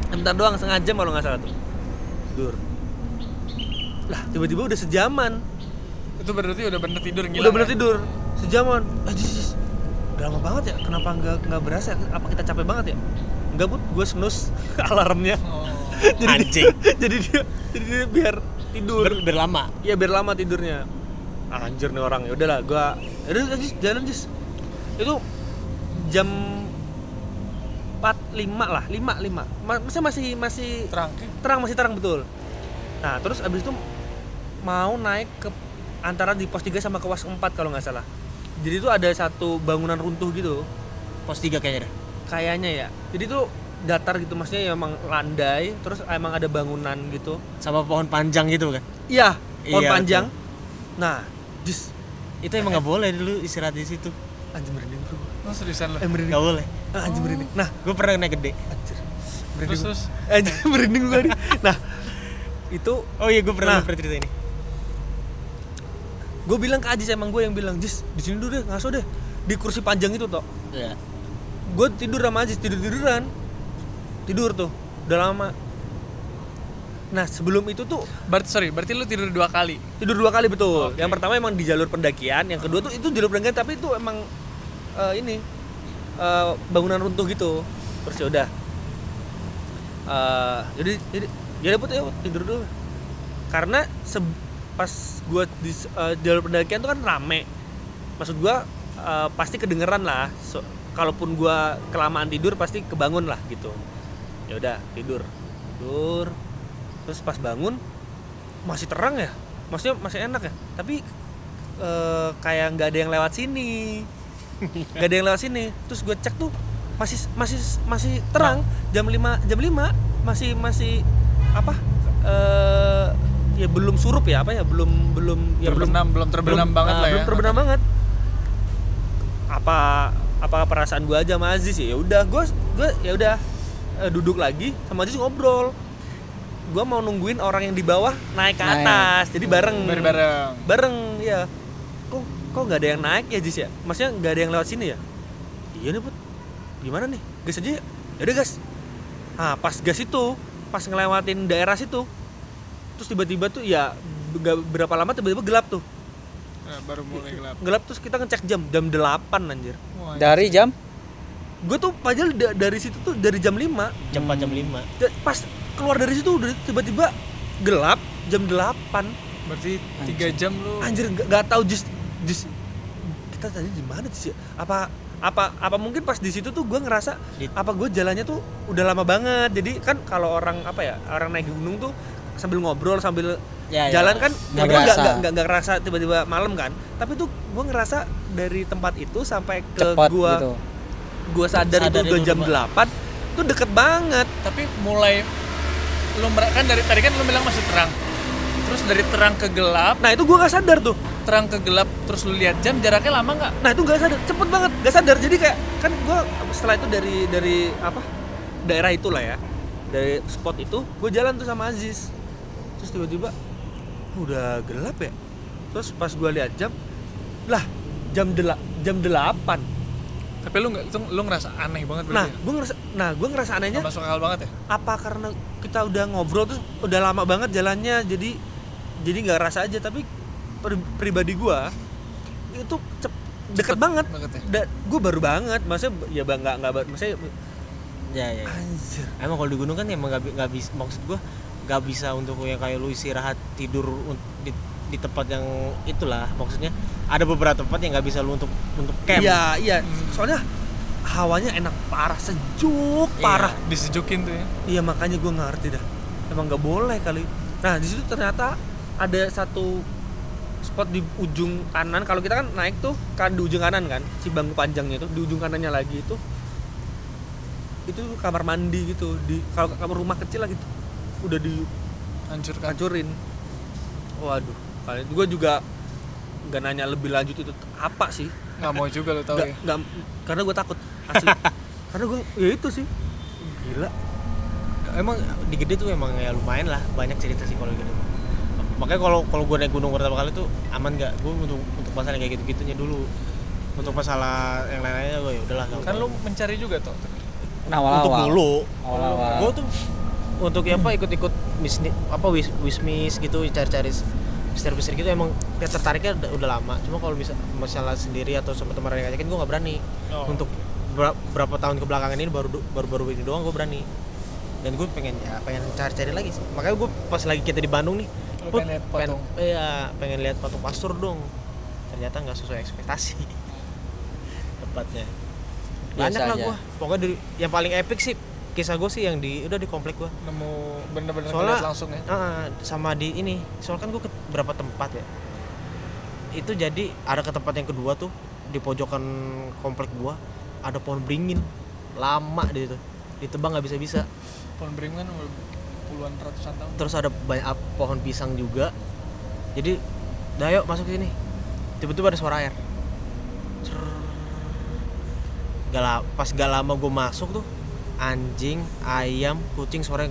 D: bentar doang setengah jam kalau nggak salah tuh. Tidur. Lah tiba-tiba udah sejaman.
B: Itu berarti udah bener tidur ngilang
D: udah bener
B: ya?
D: tidur sejaman. Aziz Aziz, udah lama banget ya kenapa nggak nggak berasa? Apa kita capek banget ya? Enggak put. Gue snus alarmnya.
B: Oh.
E: anjing.
D: jadi dia jadi dia biar tidur.
E: Ber, berlama
D: Iya biar lama tidurnya. Anjir nih orang. Ya udahlah, gua udah Jis, jalan Jis. Itu jam 4 5 lah, 5 5. Ma- Masih masih masih
B: Terang.
D: terang, masih terang betul. Nah, terus abis itu mau naik ke antara di pos 3 sama ke pos 4 kalau nggak salah. Jadi itu ada satu bangunan runtuh gitu.
E: pos 3 kayaknya dah
D: Kayaknya ya. Jadi itu datar gitu maksudnya ya emang landai, terus emang ada bangunan gitu.
E: sama pohon panjang gitu kan
D: Iya, pohon
E: Iya,
D: panjang. Nah, Jis,
E: itu emang nggak boleh dulu istirahat di situ
D: anjir merinding bro.
B: Oh, seriusan lo.
D: Eh merinding.
E: nggak boleh
D: Ah, anjir merinding. Nah,
E: gue pernah naik gede
D: anjir.
B: Terus
D: Merinding.
B: terus
D: Anjir merinding gue nih. Nah, itu
E: oh iya gue pernah
D: Nah.
E: pernah cerita ini
D: gue bilang ke Ajis emang gue yang bilang, "Jis, di sini dulu deh, ngaso deh." Di kursi panjang itu toh.
E: Iya.
D: Gue tidur sama Ajis, tidur-tiduran. Tidur tuh, udah lama. Nah, sebelum itu tuh
B: berarti sorry, berarti lu tidur dua kali.
D: tidur dua kali betul.
B: Oke.
D: Yang pertama emang di jalur pendakian, yang kedua tuh itu jalur pendakian tapi itu emang eh, ini eh, bangunan runtuh gitu. Terus ya udah. Eh, jadi jadi ya dapet ya tidur dulu. Karena se- pas gua di eh, jalur pendakian tuh kan rame. Maksud gua eh, pasti kedengeran lah. So- kalaupun gua kelamaan tidur pasti kebangun lah gitu. Ya udah tidur. Tidur. Terus pas bangun masih terang ya maksudnya masih enak ya tapi eh, kayak nggak ada yang lewat sini nggak ada yang lewat sini. Terus gue cek tuh masih masih masih terang. Jam 5 jam 5 masih masih apa? Eh ya belum surup ya apa ya? Belum belum ya belum
B: terbenam, belum terbenam banget
D: ah,
B: lah ya.
D: belum terbenam banget. Apa apa perasaan gue aja sama Aziz ya udah gue gue ya udah eh, duduk lagi sama Aziz ngobrol. Gue mau nungguin orang yang di bawah naik ke
C: Naik.
D: atas jadi bareng.
B: Bareng-bareng.
D: bareng ya kok nggak ada yang naik ya Jis ya? Maksudnya nggak ada yang lewat sini ya? Iya nih put. Gimana nih? Gas aja ya. Ya udah gas. Nah pas gas itu pas ngelewatin daerah situ terus tiba-tiba tuh ya nggak berapa lama tiba-tiba gelap tuh.
B: Nah, baru mulai gelap.
D: gelap terus kita ngecek jam. Jam 8 anjir.
B: Wah,
C: Dari jam?
D: Gue tuh padahal da- dari situ tuh dari jam 5
E: jam 4 jam 5
D: Da- pas keluar dari situ udah tiba-tiba gelap jam 8
B: berarti tiga jam lu.
D: anjir nggak nggak tahu just just kita tadi di mana sih? Apa apa apa mungkin pas di situ tuh gue ngerasa apa gue jalannya tuh udah lama banget. Jadi kan kalau orang apa ya orang naik gunung tuh sambil ngobrol sambil
E: Ya, ya.
D: jalan kan
C: Nggak
D: nggak nggak nggak nggak ngerasa tiba-tiba malam kan. Tapi tuh gue ngerasa dari tempat itu sampai ke gue
C: gitu.
D: gue sadar,
E: Sadar
D: itu udah jam 8 tuh deket banget.
B: Tapi mulai lu mer- kan dari tadi kan lu bilang masih terang. Terus dari terang ke gelap,
D: nah itu gue nggak sadar tuh
B: terang ke gelap terus lu lihat jam jaraknya lama nggak?
D: Nah itu gak sadar, cepet banget, gak sadar. Jadi kayak kan gue setelah itu dari dari apa daerah itulah ya, dari spot itu gue jalan tuh sama Aziz. Terus tiba-tiba udah gelap ya. Terus pas gue lihat jam, lah jam dela jam delapan.
B: Tapi lu nggak itu lu ngerasa aneh banget
D: Nah
B: berarti.
D: gue ngerasa, nah gue ngerasa anehnya
B: Nggak masuk akal banget ya?
D: apa karena kita udah ngobrol terus udah lama banget jalannya jadi jadi nggak rasa aja tapi pribadi gue itu cep, deket banget
B: banget ya?
D: da, gue baru banget maksudnya ya bang nggak nggak maksudnya
E: ya ya, ya.
D: anjir
E: emang kalau di gunung kan emang nggak bi- nggak bisa maksud gua nggak bisa untuk yang kayak lu istirahat tidur di, di tempat yang itulah maksudnya ada beberapa tempat yang nggak bisa lu untuk untuk camp
D: iya iya soalnya hawanya enak parah sejuk
E: Iya.
D: parah
B: Disejukin tuh ya.
D: iya makanya gue ngerti dah emang nggak boleh kali nah di situ ternyata ada satu spot di ujung kanan. Kalau kita kan naik tuh kan di ujung kanan kan si bangku panjangnya itu di ujung kanannya lagi itu itu kamar mandi gitu. Di kalau kamar rumah kecil lah gitu udah
B: Hancurkan.
D: dihancurin waduh kali gue juga nggak nanya lebih lanjut itu apa sih?
B: Nggak mau juga tahu
D: nggak
B: ya.
D: nggak karena gue takut asli. Karena gue ya itu sih. Gila.
E: Emang di gede tuh emang ya lumayan lah banyak cerita sih kalau gitu makanya kalau kalau gue naik gunung pertama kali tuh aman nggak? Gue untuk untuk masalah yang kayak gitu gitunya dulu. Untuk masalah yang lain-lainnya gue ya udahlah
B: Kan lu mencari juga tuh.
C: Nah, awal-awal.
E: untuk dulu. Gue tuh untuk ya apa ikut-ikut bisnis apa wis wismis gitu cari-cari mister-mister gitu emang ya tertariknya udah, udah lama. Cuma kalau bisa masalah sendiri atau sama teman yang ngajakin gue nggak berani.
B: Oh.
E: untuk ber- berapa tahun kebelakangan ini baru baru baru ini doang gue berani. Dan gue pengen ya pengen cari-cari lagi sih. Makanya gue pas lagi kita di Bandung nih
B: Lu
E: Put,
B: pengen lihat
E: pengen,
B: patung?
E: iya pengen lihat patung pastur dong. Ternyata nggak sesuai ekspektasi. Tempatnya banyak lah gue pokoknya di, yang paling epic sih kisah gue sih yang di udah di komplek gue
B: nemu bener-bener
E: Soalnya-
B: langsung ya?
E: Ah, sama di ini. Soalnya kan gue ke berapa tempat ya? Itu jadi ada ke tempat yang kedua tuh di pojokan komplek gua ada pohon beringin. Lama di situ. Ditebang nggak bisa bisa
B: pohon beringin kan puluhan ratusan tahun.
E: Terus ada banyak pohon pisang juga. Jadi dah yuk masuk ke sini. Tiba-tiba ada suara air. Gak la- pas gak lama gue masuk tuh anjing ayam kucing suara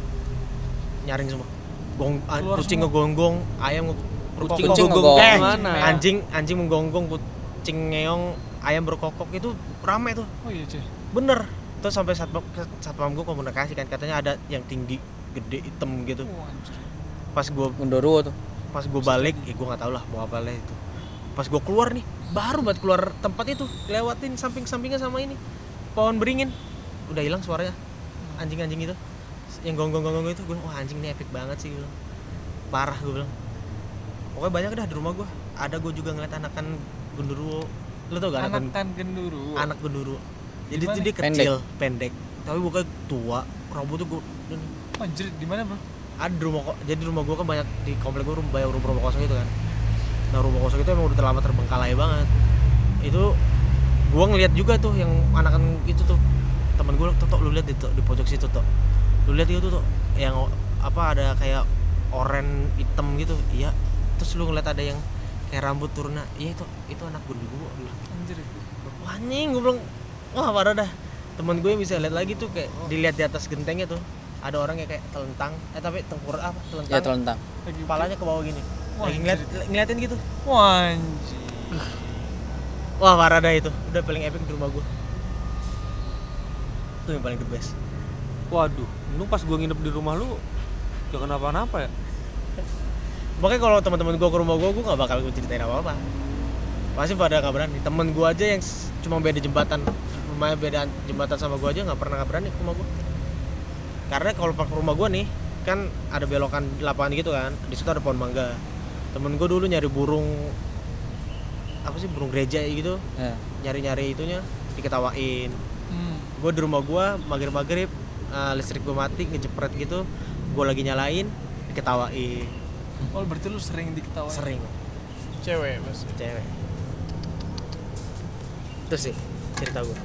E: nyaring semua. Gong, an- kucing ngegonggong ayam nge
D: Kucing
C: Kucing
D: ngegonggong.
C: Ngegonggong.
E: eh,
D: gimana?
E: anjing anjing menggonggong kucing ngeong ayam berkokok itu rame tuh.
B: Oh iya cuy.
E: Bener. Terus sampai satpam satpam gue komunikasi kan katanya ada yang tinggi gede hitam gitu. Pas gue
C: Gundurwo tuh.
E: pas gue balik ya gue nggak tahu lah mau apa lah itu. Pas gue keluar nih baru buat keluar tempat itu lewatin samping-sampingnya sama ini. Pohon beringin. Udah hilang suaranya. Anjing-anjing itu. Yang gonggong-gonggong itu gue wah anjing ini epic banget sih gue bilang. parah gue bilang. Pokoknya banyak dah di rumah gue ada gue juga ngeliat anakan genderuwo. Lu tau gak anak,
B: anak
E: gen-
B: genduru
E: anak genderuwo. Jadi
B: Gimana?
E: dia kecil pendek, tapi bukan tua. Rambutnya gue
B: anjir di mana bro?
E: Ada rumah ko- jadi rumah gua kan banyak di komplek gua rumah banyak rumah, rumah kosong itu kan. Nah rumah kosong itu emang udah terlama terbengkalai banget. Itu gua ngeliat juga tuh yang anakan itu tuh temen gua tuh Tok, lu lihat di, Tok, di pojok situ tuh lu lihat itu tuh yang apa ada kayak oren hitam gitu iya. Terus lu ngeliat ada yang kayak rambut turun nah iya itu itu anak gue dulu gua
B: anjir
E: wah anjing gue bilang wah parah dah. Temen gue yang bisa lihat lagi tuh kayak dilihat di atas gentengnya tuh ada orang yang kayak telentang. Eh tapi tengkur apa telentang.
C: Ya telentang.
E: Kepalanya ke bawah gini.
B: Wah,
E: lagi ngeliat, ngeliatin gitu.
B: Wah anjir.
E: Wah parah dah itu. Udah paling epic di rumah gue itu yang paling the best.
D: Waduh, lu pas gua nginep di rumah lu gak kenapa-napa ya?
E: Makanya kalau teman-teman gue ke rumah gue, gue gak bakal gue ceritain apa-apa. Pasti pada gak berani. Temen gue aja yang cuma beda jembatan, rumahnya beda jembatan sama gue aja nggak pernah gak berani ke rumah gue. Karena kalau ke rumah gue nih, kan ada belokan lapangan gitu kan, di situ ada pohon mangga. Temen gue dulu nyari burung apa sih burung gereja gitu,
C: ya.
E: nyari-nyari itunya diketawain.
B: hmm.
E: Gue di rumah gue maghrib maghrib listrik gue mati ngejepret gitu, gue lagi nyalain diketawain.
B: Oh berarti lu sering diketawain?
E: Sering.
B: Cewek pasti
E: cewek. Itu sih cerita gue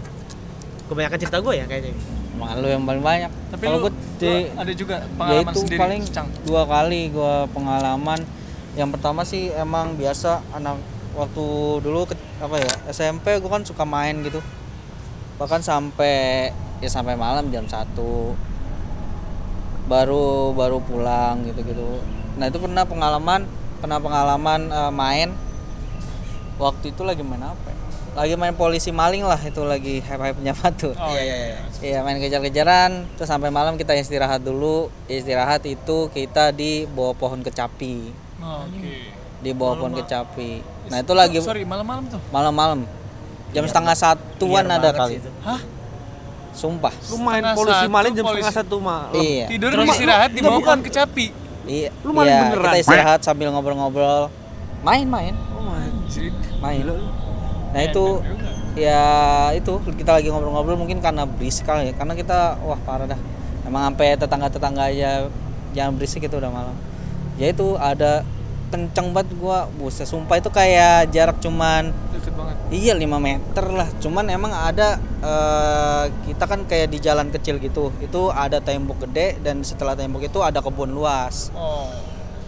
E: kebanyakan cerita gue ya kayaknya
C: emang lu yang paling banyak.
B: Tapi
C: kalau
B: lu,
C: gue
B: ada juga pengalaman
C: itu
B: sendiri
C: paling
B: Cang.
C: dua kali gua pengalaman. Yang pertama sih emang biasa anak waktu dulu ke, apa ya SMP gua kan suka main gitu. Bahkan sampai ya sampai malam jam satu. Baru baru pulang gitu gitu nah itu pernah pengalaman pernah pengalaman eh, main. Waktu itu lagi main apa ya? Lagi main polisi maling lah itu lagi hype hype nya tuh
B: oh iya, iya.
C: Iya. Main kejar-kejaran terus sampai malam kita istirahat dulu. Istirahat itu kita di bawah pohon kecapi.
B: Oh, oke.
C: Di bawah pohon kecapi. Nah itu lagi
B: sorry malam-malam tuh?
C: Malam-malam. Jam setengah satuan
E: Liar
C: ada kali.
E: itu.
B: hah?
C: Sumpah.
D: Lu main
B: Setengah
D: polisi
B: satu,
D: maling jam
B: polisi.
D: setengah satu malam.
C: iya.
B: Tidur
D: Terus-
B: istirahat di bawah pohon kecapi.
C: Iya.
D: Lu maling
C: iya,
D: beneran?
C: kita istirahat sambil ngobrol-ngobrol. Main-main
D: Oh
B: anjir.
C: Main.
D: Gila lu.
C: Nah itu ya itu kita lagi ngobrol-ngobrol mungkin karena berisik kali ya karena kita wah parah dah. Emang sampai tetangga-tetangga aja jangan berisik itu udah malam. Ya itu ada kenceng banget gua buset sumpah itu kayak jarak cuman iya 5 meter lah. Cuman emang ada eh, kita kan kayak di jalan kecil gitu. Itu ada tembok gede dan setelah tembok itu ada kebun luas.
B: Oh.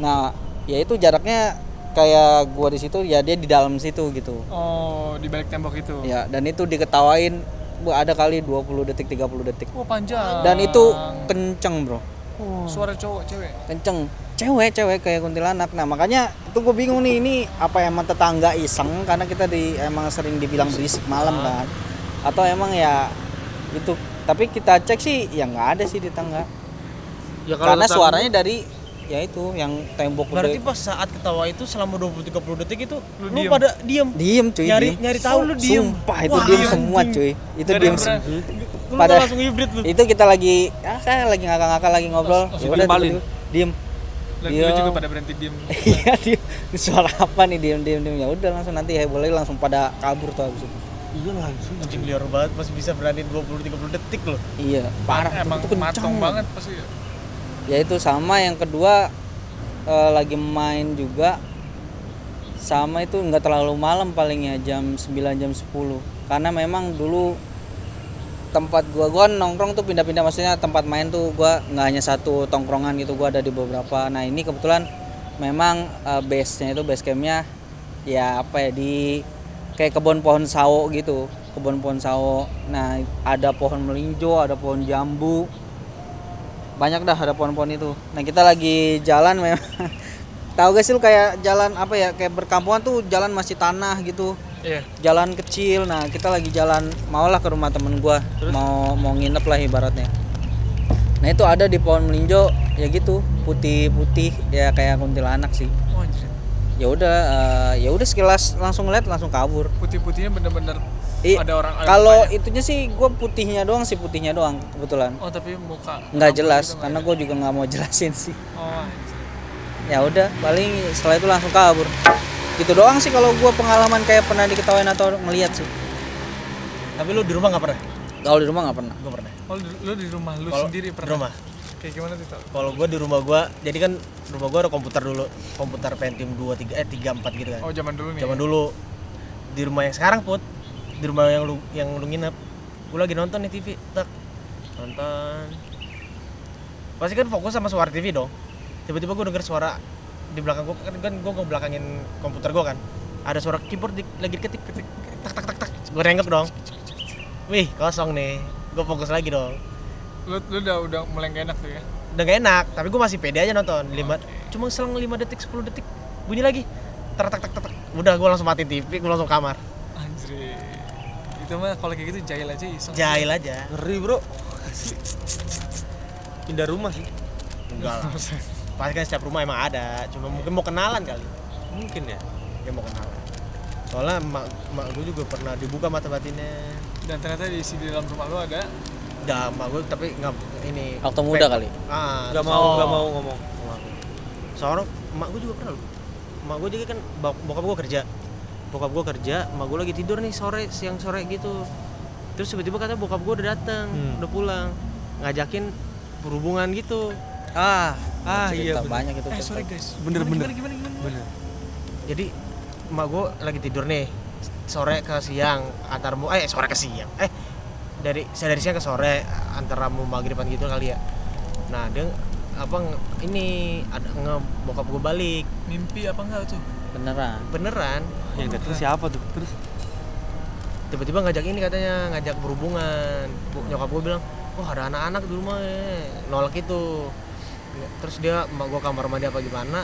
C: Nah ya itu jaraknya kayak gua di situ ya dia di dalam situ gitu
B: oh di balik tembok itu
C: Ya, dan itu diketawain Bu, ada kali 20 detik 30 detik.
B: oh panjang
C: Dan itu kenceng, Bro.
B: suara cowok cewek
C: Kenceng. Cewek, cewek kayak kuntilanak. Nah, makanya itu gue bingung nih ini apa emang tetangga iseng karena kita di emang sering dibilang berisik malam kan. Atau emang ya itu tapi kita cek sih ya nggak ada sih di tangga.
D: Ya kalau
C: Karena
D: tetangga-
C: suaranya dari ya itu yang tembok
E: Berarti
C: gede.
E: pas saat ketawa itu selama 20 30 detik itu
B: Lu
E: lu,
B: diem.
E: pada diem.
C: diem cuy
E: Nyari
C: diem.
E: nyari tahu lu diem.
C: Sumpah itu
E: Wah,
C: diem
E: anjing.
C: semua cuy. Itu
B: Gak
C: diem semua. Pada-
E: langsung hibrid lu.
C: Itu kita lagi ah saya lagi ngakak-ngakak lagi ngobrol. Ya udah diem. Diem.
B: lu juga pada berhenti diem.
C: Iya diem. Suara apa nih diem diem diem ya udah langsung nanti heboh lagi langsung pada kabur tuh abis itu.
D: Iya langsung.
E: Anjing liar banget masih bisa berani 20 30 detik loh.
C: Iya parah
B: Emang
C: itu kencang
B: matong banget pasti.
C: Ya itu sama yang kedua eh, lagi main juga. Sama itu nggak terlalu malam palingnya jam 9 jam 10 karena memang dulu tempat gua gua nongkrong tuh pindah-pindah maksudnya tempat main tuh gua nggak hanya satu tongkrongan gitu gua ada di beberapa. Nah ini kebetulan memang eh, base nya itu base campnya ya apa ya di kayak kebun pohon sawo gitu kebun pohon sawo. Nah ada pohon melinjo ada pohon jambu banyak dah ada pohon-pohon itu. Nah kita lagi jalan memang. Tahu gak sih lu kayak jalan apa ya kayak berkampungan tuh jalan masih tanah gitu.
B: Iya.
C: jalan kecil. Nah kita lagi jalan maulah ke rumah temen gua. Mau mau nginep lah ibaratnya. Nah itu ada di pohon melinjo ya gitu. Putih-putih ya kayak kuntilanak sih.
B: Oh anjir.
C: ya udah eh, ya udah sekilas langsung ngeliat langsung kabur.
B: Putih-putihnya bener-bener
C: Ih,
B: ada orang ada
C: kalau
B: mukanya.
C: itunya sih gua putihnya doang sih putihnya doang kebetulan
B: Oh tapi muka
C: nggak jelas
B: gitu
C: karena
B: nggak
C: gue juga nggak mau jelasin sih.
B: Oh
C: ya udah paling setelah itu langsung kabur gitu doang sih kalau gua pengalaman kayak pernah diketawain atau ngeliat sih
E: Tapi lu di rumah nggak pernah?
C: kalau di rumah nggak pernah
E: Gue pernah.
B: Oh lu, di rumah lu
E: Kalau
B: sendiri
E: di
B: pernah?
E: rumah.
B: Kayak gimana tuh? Tal?
E: Kalau gua di rumah gua, jadi kan rumah gua ada komputer dulu, komputer Pentium 2 3 eh 3 4 gitu kan.
B: Oh zaman dulu nih.
E: Zaman dulu di rumah yang sekarang put, di rumah yang lu yang lu nginep, gua lagi nonton nih TV, tak nonton. Pasti kan fokus sama suara TV dong. Tiba-tiba gua denger suara di belakang gua kan, kan gua ngebelakangin komputer gua kan. Ada suara keyboard di, lagi ketik ketik tak tak tak tak. Gua nengok dong. Wih, kosong nih. Gua fokus lagi dong.
B: Lu, lu udah udah mulai gak enak tuh ya?
E: udah gak enak tapi gue masih pede aja nonton lima cuma selang 5 detik 10 detik bunyi lagi tak tak tak tak udah gue langsung matiin TV gue langsung kamar.
B: Itu mah kalau kayak gitu jahil aja iseng.
E: jahil aja
D: Ngeri bro. Pindah rumah sih.
E: enggak lah pasti kan setiap rumah emang ada cuma mungkin mau kenalan kali
D: Mungkin ya.
E: dia mau kenalan soalnya emak, emak gue juga pernah dibuka mata batinnya
B: Dan ternyata di sini dalam rumah lu ada
E: udah emak gue tapi nggak ini
C: waktu muda kali
E: ah
D: Gak
E: terus-
D: mau,
B: Oh.
D: gak mau ngomong.
E: seorang emak gue juga pernah loh emak gue juga kan bok- bokap gue kerja bokap gue kerja emak gue lagi tidur nih sore siang sore gitu terus tiba-tiba katanya bokap gue udah datang
D: Hmm.
E: udah pulang ngajakin berhubungan gitu
C: ah
D: Ah, iya, bener.
C: banyak itu
B: Eh sorry guys.
D: Bener,
B: Gimana,
D: bener.
B: Gimana gimana? gimana?
D: Bener.
E: jadi emak gue lagi tidur nih sore ke siang antar mu eh sore ke siang eh dari saya dari siang ke sore antara mau maghriban gitu kali ya nah dia apa ini ada nge bokap gue balik
B: Mimpi apa enggak tuh?
C: Beneran?
E: Beneran.
D: Yang datang siapa tuh? Terus?
E: Tiba-tiba ngajak ini katanya ngajak berhubungan. Bu- nyokap gue bilang wah ada anak-anak di rumah ya. Nolak itu. Terus dia emak gue kamar mandi apa gimana?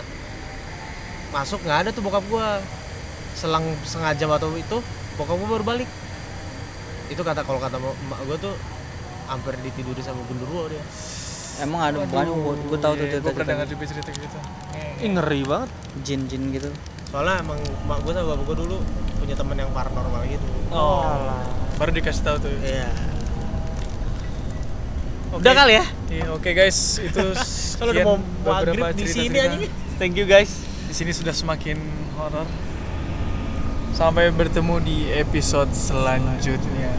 E: Masuk nggak ada tuh bokap gue selang setengah jam atau itu bokap gue baru balik. Itu kata kalau kata emak gue tuh hampir ditiduri sama gundurwo dia.
C: Emang ada banyak gue tahu tuh
B: Iya,
C: cerita
B: Gue pernah dengar juga cerita gitu.
D: Ih, ngeri banget.
C: jin-jin gitu
E: soalnya emang emak gue sama bapak gue dulu punya temen yang paranormal gitu
B: Oh. Baru dikasih tahu tuh.
E: iya
B: Oke.
E: udah kali ya
B: Iya, oke guys, itu
E: kalau udah mau maghrib di sini aja
D: Thank you guys.
B: Di sini sudah semakin horor. Sampai bertemu di episode selanjutnya.